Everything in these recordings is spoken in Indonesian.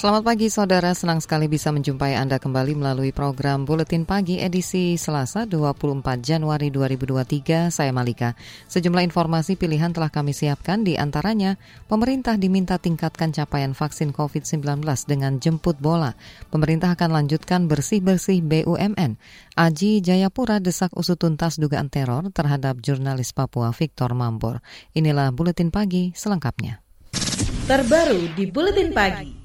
Selamat pagi saudara, senang sekali bisa menjumpai Anda kembali melalui program Buletin Pagi edisi Selasa 24 Januari 2023. Saya Malika. Sejumlah informasi pilihan telah kami siapkan di antaranya pemerintah diminta tingkatkan capaian vaksin COVID-19 dengan jemput bola. Pemerintah akan lanjutkan bersih-bersih BUMN. Aji Jayapura desak usut tuntas dugaan teror terhadap jurnalis Papua Victor Mambor. Inilah Buletin Pagi selengkapnya. Terbaru di Buletin Pagi.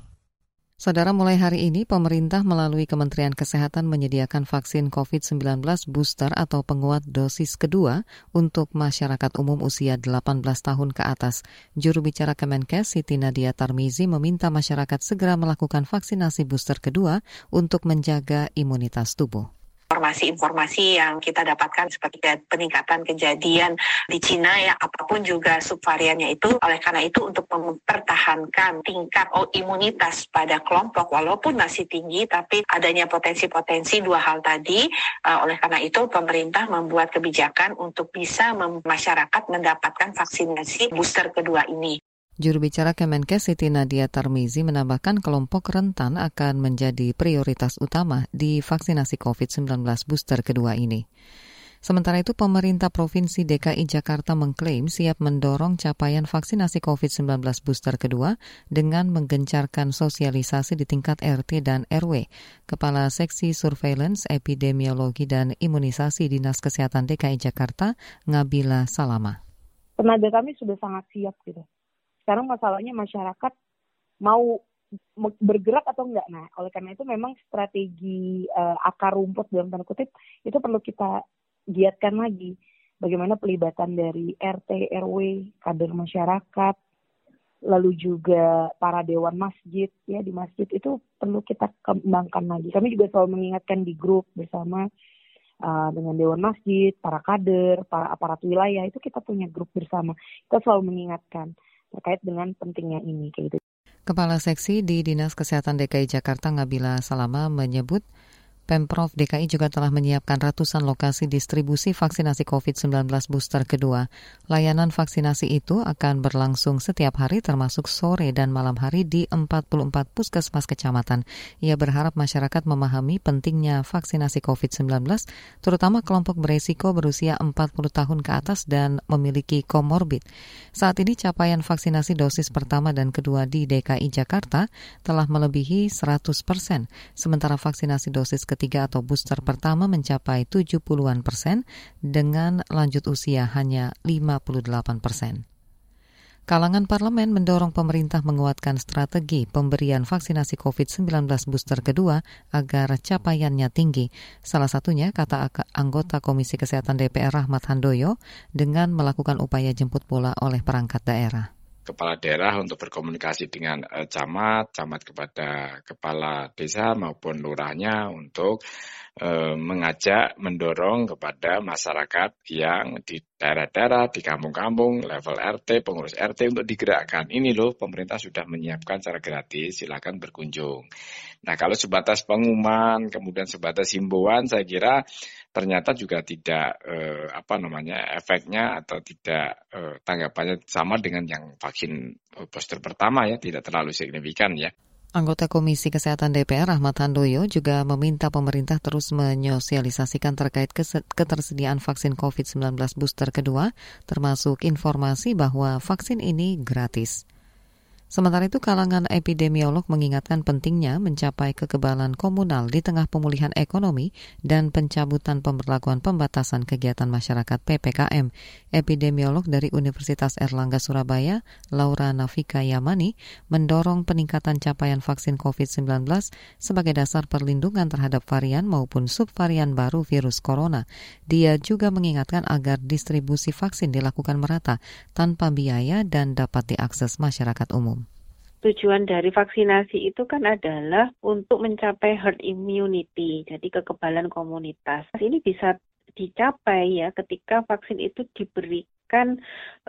Saudara, mulai hari ini pemerintah melalui Kementerian Kesehatan menyediakan vaksin COVID-19 booster atau penguat dosis kedua untuk masyarakat umum usia 18 tahun ke atas. Juru bicara Kemenkes Siti Nadia Tarmizi meminta masyarakat segera melakukan vaksinasi booster kedua untuk menjaga imunitas tubuh informasi-informasi yang kita dapatkan seperti peningkatan kejadian di Cina ya apa pun juga subvariannya itu oleh karena itu untuk mempertahankan tingkat oh, imunitas pada kelompok walaupun masih tinggi tapi adanya potensi-potensi dua hal tadi uh, oleh karena itu pemerintah membuat kebijakan untuk bisa masyarakat mendapatkan vaksinasi booster kedua ini. Juru bicara Kemenkes Siti Nadia Tarmizi menambahkan kelompok rentan akan menjadi prioritas utama di vaksinasi COVID-19 booster kedua ini. Sementara itu, pemerintah Provinsi DKI Jakarta mengklaim siap mendorong capaian vaksinasi COVID-19 booster kedua dengan menggencarkan sosialisasi di tingkat RT dan RW. Kepala Seksi Surveillance, Epidemiologi, dan Imunisasi Dinas Kesehatan DKI Jakarta, Ngabila Salama. Tenaga kami sudah sangat siap gitu sekarang masalahnya masyarakat mau bergerak atau enggak. Nah, oleh karena itu memang strategi uh, akar rumput dalam tanda kutip itu perlu kita giatkan lagi. Bagaimana pelibatan dari RT, RW, kader masyarakat, lalu juga para dewan masjid ya di masjid itu perlu kita kembangkan lagi. Kami juga selalu mengingatkan di grup bersama uh, dengan dewan masjid, para kader, para aparat wilayah itu kita punya grup bersama. Kita selalu mengingatkan terkait dengan pentingnya ini kayak gitu. Kepala Seksi di Dinas Kesehatan DKI Jakarta Ngabila Salama menyebut Pemprov DKI juga telah menyiapkan ratusan lokasi distribusi vaksinasi COVID-19 booster kedua. Layanan vaksinasi itu akan berlangsung setiap hari termasuk sore dan malam hari di 44 puskesmas kecamatan. Ia berharap masyarakat memahami pentingnya vaksinasi COVID-19, terutama kelompok beresiko berusia 40 tahun ke atas dan memiliki komorbid. Saat ini capaian vaksinasi dosis pertama dan kedua di DKI Jakarta telah melebihi 100 persen, sementara vaksinasi dosis kedua ketiga atau booster pertama mencapai 70-an persen dengan lanjut usia hanya 58 persen. Kalangan parlemen mendorong pemerintah menguatkan strategi pemberian vaksinasi COVID-19 booster kedua agar capaiannya tinggi. Salah satunya, kata anggota Komisi Kesehatan DPR Rahmat Handoyo, dengan melakukan upaya jemput bola oleh perangkat daerah kepala daerah untuk berkomunikasi dengan uh, camat, camat kepada kepala desa maupun lurahnya untuk uh, mengajak, mendorong kepada masyarakat yang di daerah-daerah, di kampung-kampung, level RT, pengurus RT untuk digerakkan. Ini loh pemerintah sudah menyiapkan secara gratis, silakan berkunjung. Nah kalau sebatas pengumuman, kemudian sebatas himbauan, saya kira ternyata juga tidak eh, apa namanya efeknya atau tidak eh, tanggapannya sama dengan yang vaksin eh, booster pertama ya tidak terlalu signifikan ya. Anggota Komisi Kesehatan DPR Ahmad Handoyo juga meminta pemerintah terus menyosialisasikan terkait ketersediaan vaksin COVID-19 booster kedua, termasuk informasi bahwa vaksin ini gratis. Sementara itu, kalangan epidemiolog mengingatkan pentingnya mencapai kekebalan komunal di tengah pemulihan ekonomi dan pencabutan pemberlakuan pembatasan kegiatan masyarakat PPKM. Epidemiolog dari Universitas Erlangga Surabaya, Laura Nafika Yamani, mendorong peningkatan capaian vaksin COVID-19 sebagai dasar perlindungan terhadap varian maupun subvarian baru virus corona. Dia juga mengingatkan agar distribusi vaksin dilakukan merata tanpa biaya dan dapat diakses masyarakat umum tujuan dari vaksinasi itu kan adalah untuk mencapai herd immunity, jadi kekebalan komunitas. Ini bisa dicapai ya ketika vaksin itu diberikan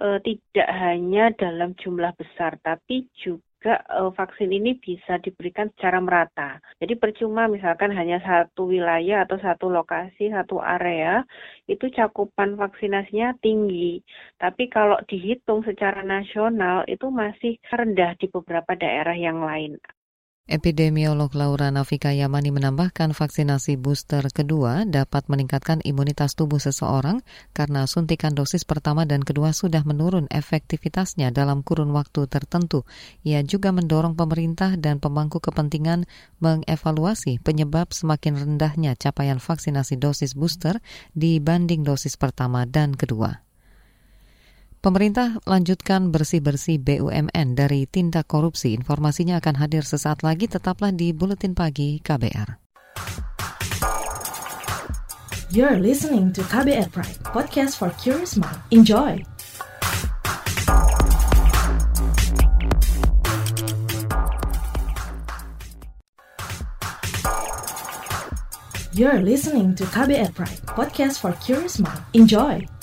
uh, tidak hanya dalam jumlah besar tapi juga juga uh, vaksin ini bisa diberikan secara merata. Jadi percuma misalkan hanya satu wilayah atau satu lokasi, satu area, itu cakupan vaksinasinya tinggi. Tapi kalau dihitung secara nasional itu masih rendah di beberapa daerah yang lain. Epidemiolog Laura Nafika Yamani menambahkan vaksinasi booster kedua dapat meningkatkan imunitas tubuh seseorang karena suntikan dosis pertama dan kedua sudah menurun efektivitasnya dalam kurun waktu tertentu. Ia juga mendorong pemerintah dan pemangku kepentingan mengevaluasi penyebab semakin rendahnya capaian vaksinasi dosis booster dibanding dosis pertama dan kedua. Pemerintah lanjutkan bersih-bersih BUMN dari tindak korupsi. Informasinya akan hadir sesaat lagi, tetaplah di Buletin Pagi KBR. You're listening to KBR Pride, podcast for curious mind. Enjoy! You're listening to KBR Pride, podcast for curious mind. Enjoy!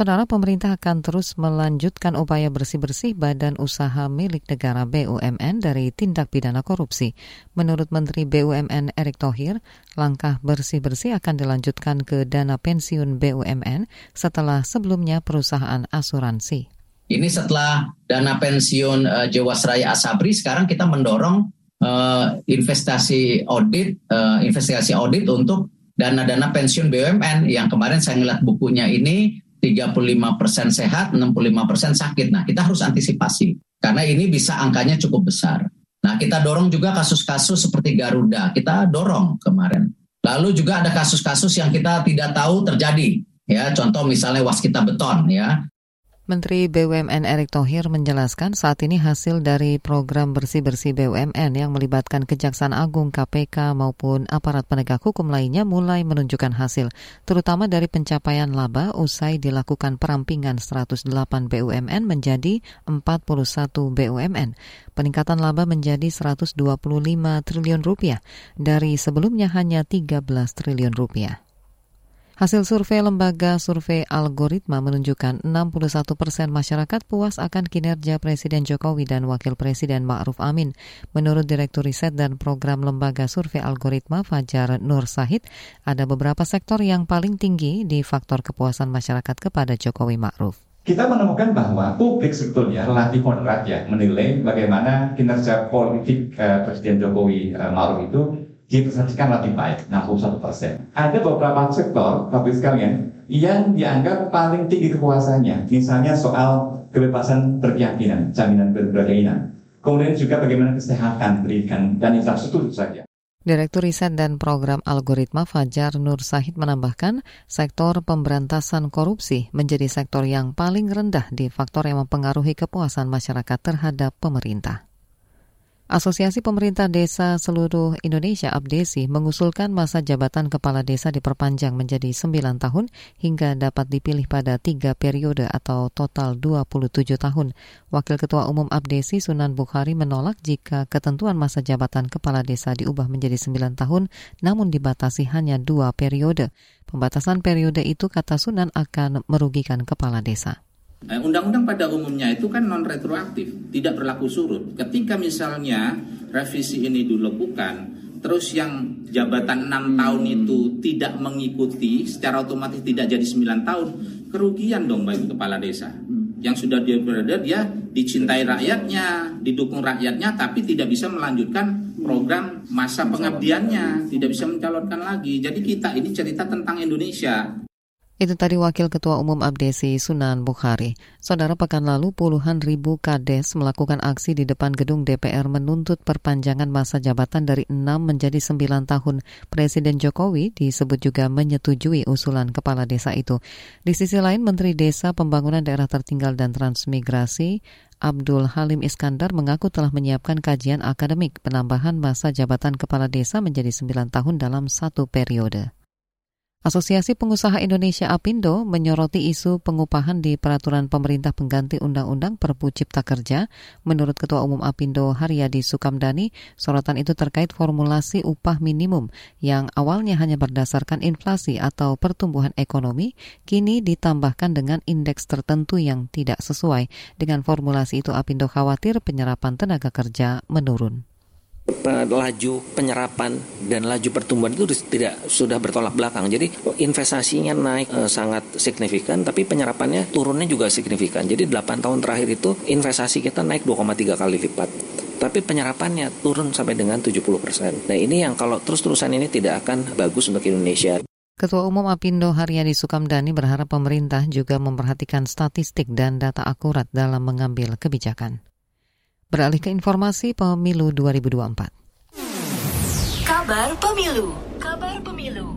Saudara pemerintah akan terus melanjutkan upaya bersih-bersih badan usaha milik negara BUMN dari tindak pidana korupsi. Menurut Menteri BUMN Erick Thohir, langkah bersih-bersih akan dilanjutkan ke dana pensiun BUMN setelah sebelumnya perusahaan asuransi. Ini setelah dana pensiun uh, Jiwasraya Asabri, sekarang kita mendorong uh, investasi audit, uh, investasi audit untuk dana-dana pensiun BUMN yang kemarin saya ngeliat bukunya ini 35% sehat, 65% sakit. Nah, kita harus antisipasi karena ini bisa angkanya cukup besar. Nah, kita dorong juga kasus-kasus seperti Garuda. Kita dorong kemarin. Lalu juga ada kasus-kasus yang kita tidak tahu terjadi. Ya, contoh misalnya waskita beton ya. Menteri BUMN Erick Thohir menjelaskan saat ini hasil dari program bersih-bersih BUMN yang melibatkan Kejaksaan Agung, KPK maupun aparat penegak hukum lainnya mulai menunjukkan hasil, terutama dari pencapaian laba usai dilakukan perampingan 108 BUMN menjadi 41 BUMN. Peningkatan laba menjadi 125 triliun rupiah dari sebelumnya hanya 13 triliun rupiah. Hasil survei lembaga survei algoritma menunjukkan 61 persen masyarakat puas akan kinerja Presiden Jokowi dan Wakil Presiden Ma'ruf Amin. Menurut Direktur Riset dan Program Lembaga Survei Algoritma Fajar Nur Sahid, ada beberapa sektor yang paling tinggi di faktor kepuasan masyarakat kepada Jokowi Ma'ruf. Kita menemukan bahwa publik sebetulnya relatif moderat ya menilai bagaimana kinerja politik eh, Presiden Jokowi eh, Ma'ruf itu dipresentasikan lebih baik, 61 persen. Ada beberapa sektor, Bapak sekalian, yang dianggap paling tinggi kepuasannya. Misalnya soal kebebasan berkeyakinan, jaminan berkeyakinan. Kemudian juga bagaimana kesehatan, pendidikan, dan infrastruktur saja. Direktur Riset dan Program Algoritma Fajar Nur Sahid menambahkan, sektor pemberantasan korupsi menjadi sektor yang paling rendah di faktor yang mempengaruhi kepuasan masyarakat terhadap pemerintah. Asosiasi Pemerintah Desa Seluruh Indonesia APDESI mengusulkan masa jabatan kepala desa diperpanjang menjadi 9 tahun hingga dapat dipilih pada tiga periode atau total 27 tahun. Wakil Ketua Umum APDESI Sunan Bukhari menolak jika ketentuan masa jabatan kepala desa diubah menjadi 9 tahun namun dibatasi hanya dua periode. Pembatasan periode itu kata Sunan akan merugikan kepala desa. Eh, undang-undang pada umumnya itu kan non retroaktif, tidak berlaku surut. Ketika misalnya revisi ini dilakukan, terus yang jabatan enam tahun itu tidak mengikuti, secara otomatis tidak jadi 9 tahun, kerugian dong bagi kepala desa. Yang sudah dia berada, dia dicintai rakyatnya, didukung rakyatnya, tapi tidak bisa melanjutkan program masa pengabdiannya, tidak bisa mencalonkan lagi. Jadi kita ini cerita tentang Indonesia. Itu tadi Wakil Ketua Umum Abdesi Sunan Bukhari. Saudara pekan lalu puluhan ribu kades melakukan aksi di depan gedung DPR menuntut perpanjangan masa jabatan dari 6 menjadi 9 tahun. Presiden Jokowi disebut juga menyetujui usulan kepala desa itu. Di sisi lain, Menteri Desa Pembangunan Daerah Tertinggal dan Transmigrasi Abdul Halim Iskandar mengaku telah menyiapkan kajian akademik penambahan masa jabatan kepala desa menjadi 9 tahun dalam satu periode. Asosiasi Pengusaha Indonesia APindo menyoroti isu pengupahan di peraturan pemerintah pengganti Undang-Undang Perpu Cipta Kerja. Menurut Ketua Umum APindo Haryadi Sukamdani, sorotan itu terkait formulasi upah minimum yang awalnya hanya berdasarkan inflasi atau pertumbuhan ekonomi, kini ditambahkan dengan indeks tertentu yang tidak sesuai. Dengan formulasi itu APindo khawatir penyerapan tenaga kerja menurun laju penyerapan dan laju pertumbuhan itu tidak sudah bertolak belakang. Jadi investasinya naik e, sangat signifikan, tapi penyerapannya turunnya juga signifikan. Jadi 8 tahun terakhir itu investasi kita naik 2,3 kali lipat. Tapi penyerapannya turun sampai dengan 70 persen. Nah ini yang kalau terus-terusan ini tidak akan bagus untuk Indonesia. Ketua Umum Apindo Haryadi Sukamdani berharap pemerintah juga memperhatikan statistik dan data akurat dalam mengambil kebijakan. Beralih ke informasi pemilu 2024. Kabar Pemilu. Kabar Pemilu.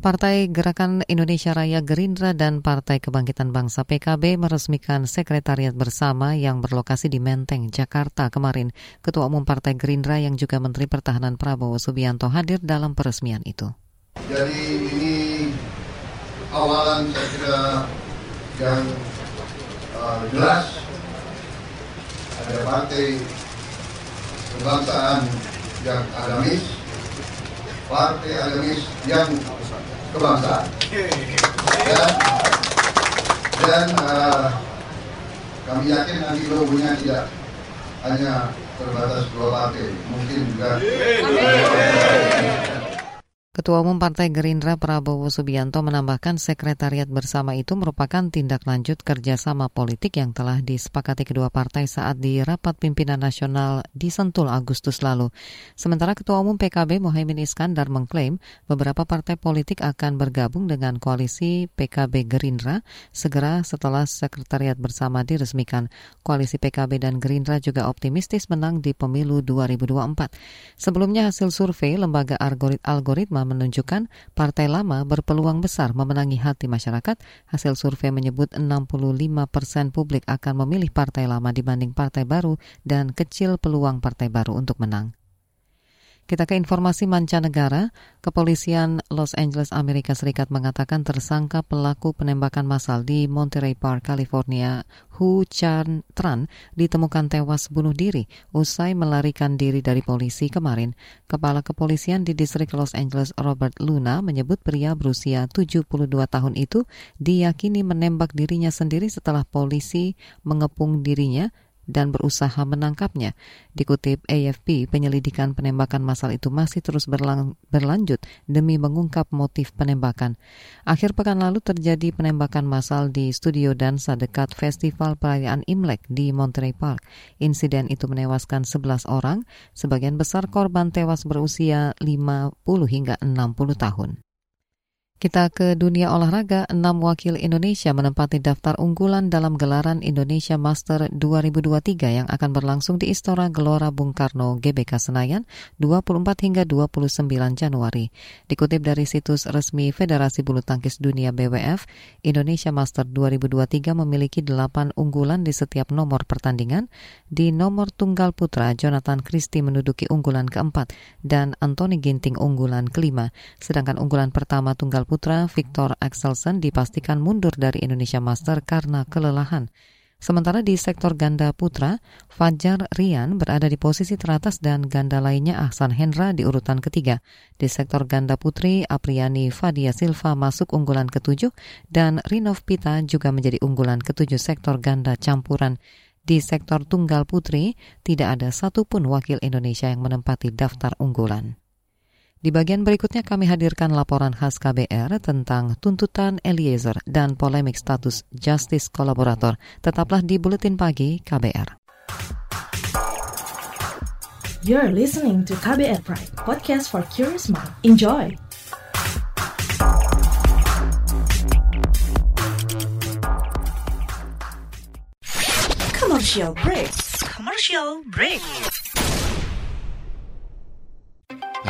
Partai Gerakan Indonesia Raya Gerindra dan Partai Kebangkitan Bangsa PKB meresmikan sekretariat bersama yang berlokasi di Menteng, Jakarta kemarin. Ketua Umum Partai Gerindra yang juga Menteri Pertahanan Prabowo Subianto hadir dalam peresmian itu. Jadi ini awalan saya kira yang uh, jelas ada partai kebangsaan yang agamis, partai agamis yang kebangsaan. Dan, dan uh, kami yakin nanti logonya tidak hanya terbatas dua partai, mungkin juga. Ketua Umum Partai Gerindra Prabowo Subianto menambahkan sekretariat bersama itu merupakan tindak lanjut kerjasama politik yang telah disepakati kedua partai saat di rapat pimpinan nasional di Sentul Agustus lalu. Sementara Ketua Umum PKB Mohaimin Iskandar mengklaim beberapa partai politik akan bergabung dengan koalisi PKB Gerindra segera setelah sekretariat bersama diresmikan. Koalisi PKB dan Gerindra juga optimistis menang di pemilu 2024. Sebelumnya hasil survei lembaga algoritma menunjukkan partai lama berpeluang besar memenangi hati masyarakat. Hasil survei menyebut 65 persen publik akan memilih partai lama dibanding partai baru dan kecil peluang partai baru untuk menang. Kita ke informasi mancanegara. Kepolisian Los Angeles, Amerika Serikat mengatakan tersangka pelaku penembakan massal di Monterey Park, California, Hu Chan Tran, ditemukan tewas bunuh diri usai melarikan diri dari polisi kemarin. Kepala kepolisian di distrik Los Angeles, Robert Luna, menyebut pria berusia 72 tahun itu diyakini menembak dirinya sendiri setelah polisi mengepung dirinya dan berusaha menangkapnya. Dikutip AFP, penyelidikan penembakan massal itu masih terus berlang berlanjut demi mengungkap motif penembakan. Akhir pekan lalu terjadi penembakan massal di studio dansa dekat Festival Perayaan Imlek di Monterey Park. Insiden itu menewaskan 11 orang, sebagian besar korban tewas berusia 50 hingga 60 tahun. Kita ke dunia olahraga, enam wakil Indonesia menempati daftar unggulan dalam gelaran Indonesia Master 2023 yang akan berlangsung di Istora Gelora Bung Karno, GBK Senayan, 24 hingga 29 Januari. Dikutip dari situs resmi Federasi Bulu Tangkis Dunia BWF, Indonesia Master 2023 memiliki delapan unggulan di setiap nomor pertandingan. Di nomor tunggal putra, Jonathan Christie menduduki unggulan keempat dan Anthony Ginting unggulan kelima. Sedangkan unggulan pertama tunggal Victor Axelsen dipastikan mundur dari Indonesia Master karena kelelahan. Sementara di sektor ganda putra, Fajar Rian berada di posisi teratas dan ganda lainnya Ahsan Hendra di urutan ketiga. Di sektor ganda putri, Apriani Fadia Silva masuk unggulan ketujuh dan Rinov Pita juga menjadi unggulan ketujuh sektor ganda campuran. Di sektor tunggal putri, tidak ada satupun wakil Indonesia yang menempati daftar unggulan. Di bagian berikutnya kami hadirkan laporan khas KBR tentang tuntutan Eliezer dan polemik status justice kolaborator. Tetaplah di Buletin Pagi KBR. You're listening to KBR Pride, podcast for curious mind. Enjoy! Commercial break. Commercial break.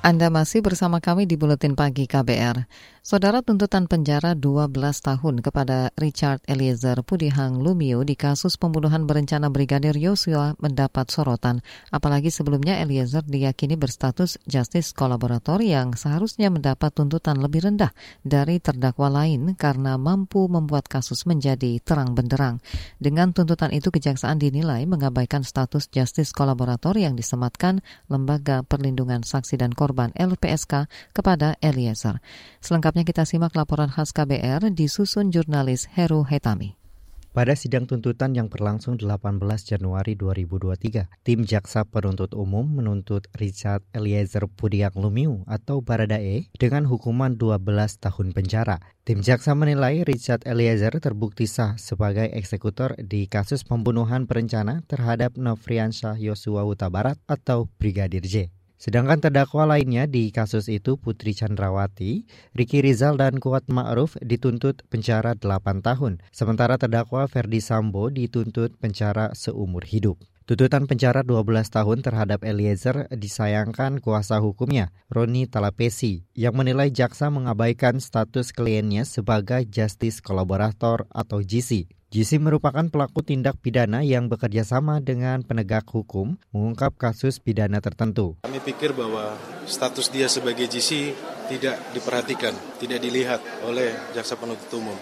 Anda masih bersama kami di Buletin Pagi KBR. Saudara tuntutan penjara 12 tahun kepada Richard Eliezer Pudihang Lumio di kasus pembunuhan berencana Brigadir Yosua mendapat sorotan. Apalagi sebelumnya Eliezer diyakini berstatus justice kolaborator yang seharusnya mendapat tuntutan lebih rendah dari terdakwa lain karena mampu membuat kasus menjadi terang benderang. Dengan tuntutan itu kejaksaan dinilai mengabaikan status justice kolaborator yang disematkan Lembaga Perlindungan Saksi dan Korban LPSK kepada Eliezer. Selengkapnya kita simak laporan khas KBR disusun jurnalis Heru Hetami. Pada sidang tuntutan yang berlangsung 18 Januari 2023, tim jaksa penuntut umum menuntut Richard Eliezer Pudiak Lumiu atau Baradae dengan hukuman 12 tahun penjara. Tim jaksa menilai Richard Eliezer terbukti sah sebagai eksekutor di kasus pembunuhan berencana terhadap Nofriansyah Yosua Huta Barat atau Brigadir J. Sedangkan terdakwa lainnya di kasus itu Putri Chandrawati, Riki Rizal dan Kuat Ma'ruf dituntut penjara 8 tahun, sementara terdakwa Ferdi Sambo dituntut penjara seumur hidup. Tuntutan penjara 12 tahun terhadap Eliezer disayangkan kuasa hukumnya, Roni Talapesi, yang menilai jaksa mengabaikan status kliennya sebagai justice kolaborator atau GC JC merupakan pelaku tindak pidana yang bekerja sama dengan penegak hukum mengungkap kasus pidana tertentu. Kami pikir bahwa status dia sebagai GC tidak diperhatikan, tidak dilihat oleh jaksa penuntut umum.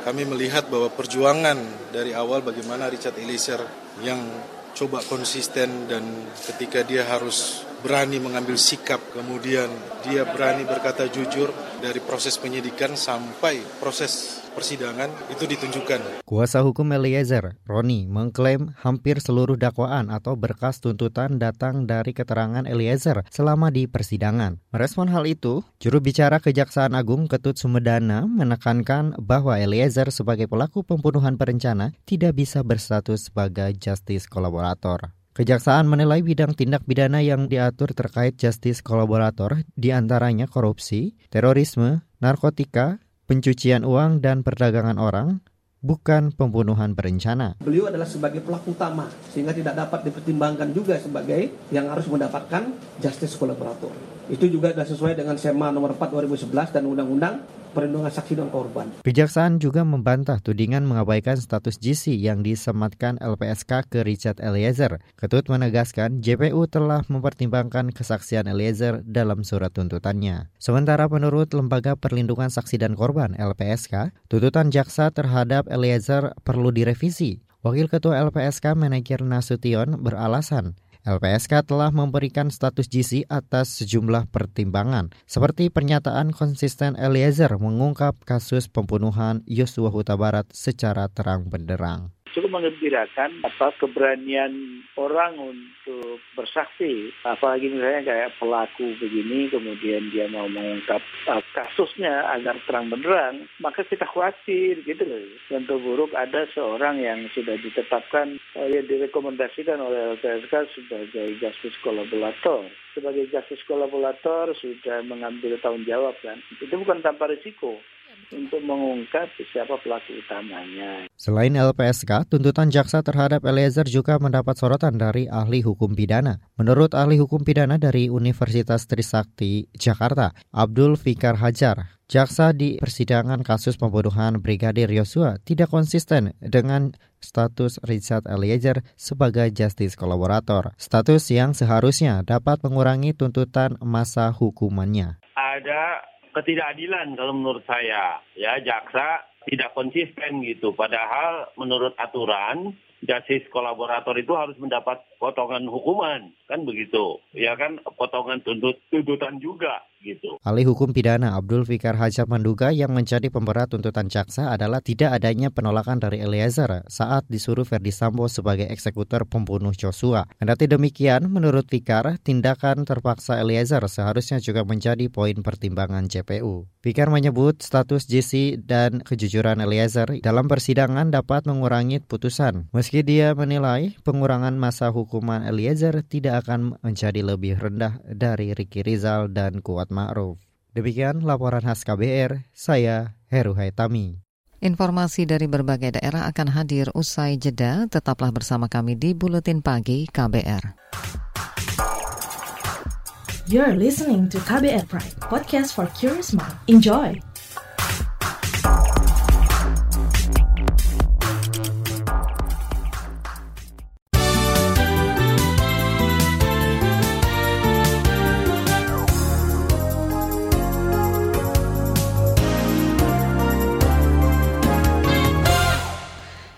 Kami melihat bahwa perjuangan dari awal bagaimana Richard Eliezer yang coba konsisten dan ketika dia harus berani mengambil sikap, kemudian dia berani berkata jujur dari proses penyidikan sampai proses persidangan itu ditunjukkan. Kuasa hukum Eliezer, Roni, mengklaim hampir seluruh dakwaan atau berkas tuntutan datang dari keterangan Eliezer selama di persidangan. Merespon hal itu, juru bicara Kejaksaan Agung Ketut Sumedana menekankan bahwa Eliezer sebagai pelaku pembunuhan berencana tidak bisa berstatus sebagai justice kolaborator. Kejaksaan menilai bidang tindak pidana yang diatur terkait justice kolaborator di antaranya korupsi, terorisme, narkotika, pencucian uang dan perdagangan orang, bukan pembunuhan berencana. Beliau adalah sebagai pelaku utama, sehingga tidak dapat dipertimbangkan juga sebagai yang harus mendapatkan justice kolaborator. Itu juga sudah sesuai dengan SEMA nomor 4 2011 dan Undang-Undang Perlindungan Saksi dan Korban. Kejaksaan juga membantah tudingan mengabaikan status GC yang disematkan LPSK ke Richard Eliezer. Ketut menegaskan JPU telah mempertimbangkan kesaksian Eliezer dalam surat tuntutannya. Sementara menurut Lembaga Perlindungan Saksi dan Korban LPSK, tuntutan jaksa terhadap Eliezer perlu direvisi. Wakil Ketua LPSK Manajer Nasution beralasan LPSK telah memberikan status GC atas sejumlah pertimbangan, seperti pernyataan konsisten Eliezer mengungkap kasus pembunuhan Yosua Huta Barat secara terang benderang. Cukup mengembirakan apa keberanian orang untuk bersaksi. Apalagi misalnya kayak pelaku begini kemudian dia mau mengungkap uh, kasusnya agar terang benderang maka kita khawatir gitu loh. Contoh buruk ada seorang yang sudah ditetapkan uh, yang direkomendasikan oleh LPSK sebagai justice kolaborator. Sebagai justice kolaborator sudah mengambil tanggung jawab kan. Itu bukan tanpa risiko untuk mengungkap siapa pelaku utamanya. Selain LPSK, tuntutan jaksa terhadap Eliezer juga mendapat sorotan dari ahli hukum pidana. Menurut ahli hukum pidana dari Universitas Trisakti, Jakarta, Abdul Fikar Hajar, jaksa di persidangan kasus pembunuhan Brigadir Yosua tidak konsisten dengan status Richard Eliezer sebagai justice kolaborator, status yang seharusnya dapat mengurangi tuntutan masa hukumannya. Ada ketidakadilan kalau menurut saya. Ya, jaksa tidak konsisten gitu. Padahal menurut aturan justice kolaborator itu harus mendapat potongan hukuman kan begitu ya kan potongan tuntut tuntutan juga gitu. Ahli hukum pidana Abdul Fikar Hajar menduga yang menjadi pemberat tuntutan jaksa adalah tidak adanya penolakan dari Eliezer saat disuruh Ferdi Sambo sebagai eksekutor pembunuh Joshua. Kendati demikian, menurut Fikar, tindakan terpaksa Eliezer seharusnya juga menjadi poin pertimbangan JPU. Fikar menyebut status JC dan kejujuran Eliezer dalam persidangan dapat mengurangi putusan. Meski dia menilai pengurangan masa hukuman Eliezer tidak akan menjadi lebih rendah dari Ricky Rizal dan Kuat Ma'ruf. Demikian laporan khas KBR, saya Heru Haitami. Informasi dari berbagai daerah akan hadir usai jeda. Tetaplah bersama kami di Buletin Pagi KBR. You're listening to KBR Pride, podcast for curious mind. Enjoy!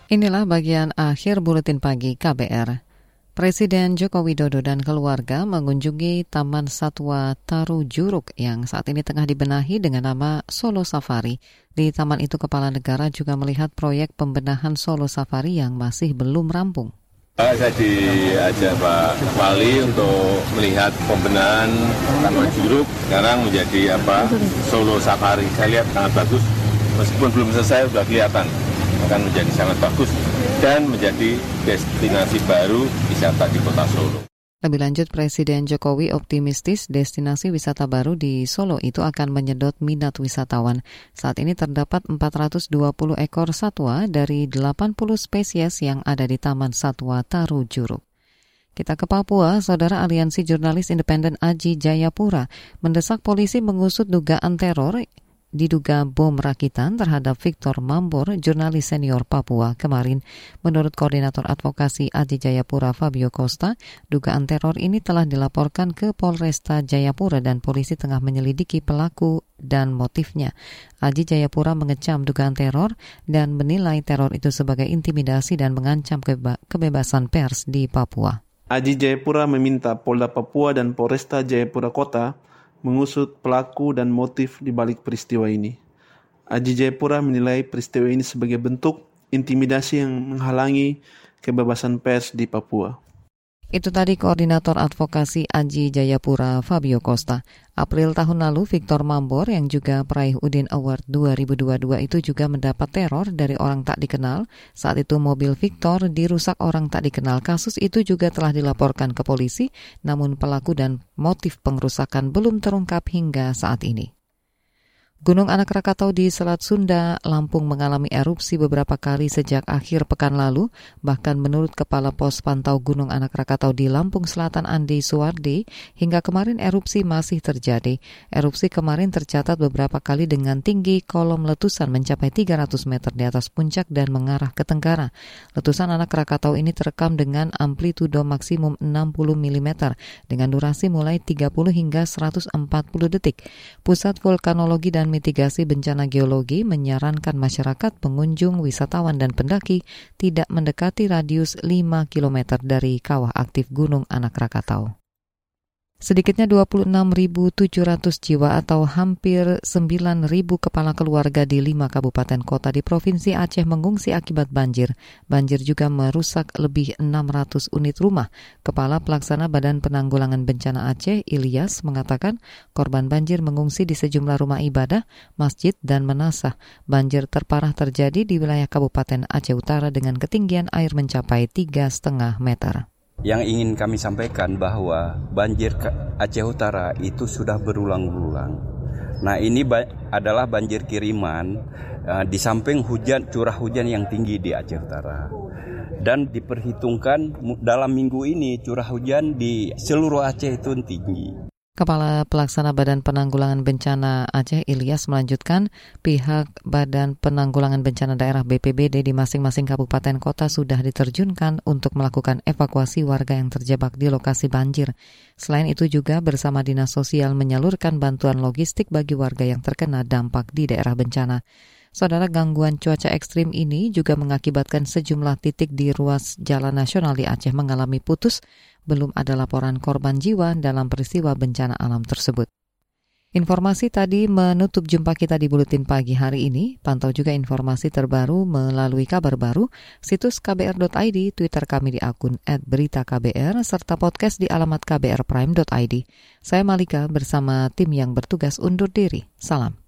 Inilah bagian akhir buletin pagi KBR. Presiden Joko Widodo dan keluarga mengunjungi Taman Satwa Taru Juruk yang saat ini tengah dibenahi dengan nama Solo Safari. Di taman itu Kepala Negara juga melihat proyek pembenahan Solo Safari yang masih belum rampung. Saya diajak Pak Wali untuk melihat pembenahan Taman Juruk sekarang menjadi apa Solo Safari. Saya lihat sangat bagus, meskipun belum selesai sudah kelihatan akan menjadi sangat bagus dan menjadi destinasi baru wisata di kota Solo. Lebih lanjut, Presiden Jokowi optimistis destinasi wisata baru di Solo itu akan menyedot minat wisatawan. Saat ini terdapat 420 ekor satwa dari 80 spesies yang ada di Taman Satwa Taru Juruk. Kita ke Papua, Saudara Aliansi Jurnalis Independen Aji Jayapura mendesak polisi mengusut dugaan teror diduga bom rakitan terhadap Victor Mambor, jurnalis senior Papua kemarin. Menurut Koordinator Advokasi Aji Jayapura Fabio Costa, dugaan teror ini telah dilaporkan ke Polresta Jayapura dan polisi tengah menyelidiki pelaku dan motifnya. Aji Jayapura mengecam dugaan teror dan menilai teror itu sebagai intimidasi dan mengancam keba kebebasan pers di Papua. Aji Jayapura meminta Polda Papua dan Polresta Jayapura Kota mengusut pelaku dan motif di balik peristiwa ini. Aji Jayapura menilai peristiwa ini sebagai bentuk intimidasi yang menghalangi kebebasan pers di Papua. Itu tadi Koordinator Advokasi Aji Jayapura Fabio Costa. April tahun lalu, Victor Mambor yang juga peraih Udin Award 2022 itu juga mendapat teror dari orang tak dikenal. Saat itu mobil Victor dirusak orang tak dikenal. Kasus itu juga telah dilaporkan ke polisi, namun pelaku dan motif pengrusakan belum terungkap hingga saat ini. Gunung Anak Rakatau di Selat Sunda, Lampung mengalami erupsi beberapa kali sejak akhir pekan lalu. Bahkan menurut Kepala Pos Pantau Gunung Anak Rakatau di Lampung Selatan Andi Suwardi, hingga kemarin erupsi masih terjadi. Erupsi kemarin tercatat beberapa kali dengan tinggi kolom letusan mencapai 300 meter di atas puncak dan mengarah ke tenggara. Letusan Anak Rakatau ini terekam dengan amplitudo maksimum 60 mm dengan durasi mulai 30 hingga 140 detik. Pusat Vulkanologi dan Mitigasi Bencana Geologi menyarankan masyarakat, pengunjung, wisatawan, dan pendaki tidak mendekati radius 5 km dari kawah aktif Gunung Anak Rakatau. Sedikitnya 26.700 jiwa atau hampir 9.000 kepala keluarga di lima kabupaten kota di Provinsi Aceh mengungsi akibat banjir. Banjir juga merusak lebih 600 unit rumah. Kepala Pelaksana Badan Penanggulangan Bencana Aceh, Ilyas, mengatakan korban banjir mengungsi di sejumlah rumah ibadah, masjid, dan menasah. Banjir terparah terjadi di wilayah Kabupaten Aceh Utara dengan ketinggian air mencapai 3,5 meter. Yang ingin kami sampaikan bahwa banjir Aceh Utara itu sudah berulang-ulang. Nah ini ba adalah banjir kiriman uh, di samping hujan curah hujan yang tinggi di Aceh Utara. Dan diperhitungkan dalam minggu ini curah hujan di seluruh Aceh itu tinggi. Kepala Pelaksana Badan Penanggulangan Bencana Aceh Ilyas melanjutkan pihak Badan Penanggulangan Bencana Daerah BPBD di masing-masing kabupaten kota sudah diterjunkan untuk melakukan evakuasi warga yang terjebak di lokasi banjir. Selain itu juga bersama Dinas Sosial menyalurkan bantuan logistik bagi warga yang terkena dampak di daerah bencana. Saudara gangguan cuaca ekstrim ini juga mengakibatkan sejumlah titik di ruas jalan nasional di Aceh mengalami putus belum ada laporan korban jiwa dalam peristiwa bencana alam tersebut. Informasi tadi menutup jumpa kita di Buletin Pagi hari ini. Pantau juga informasi terbaru melalui kabar baru, situs kbr.id, Twitter kami di akun @beritaKBR, serta podcast di alamat kbrprime.id. Saya Malika bersama tim yang bertugas undur diri. Salam.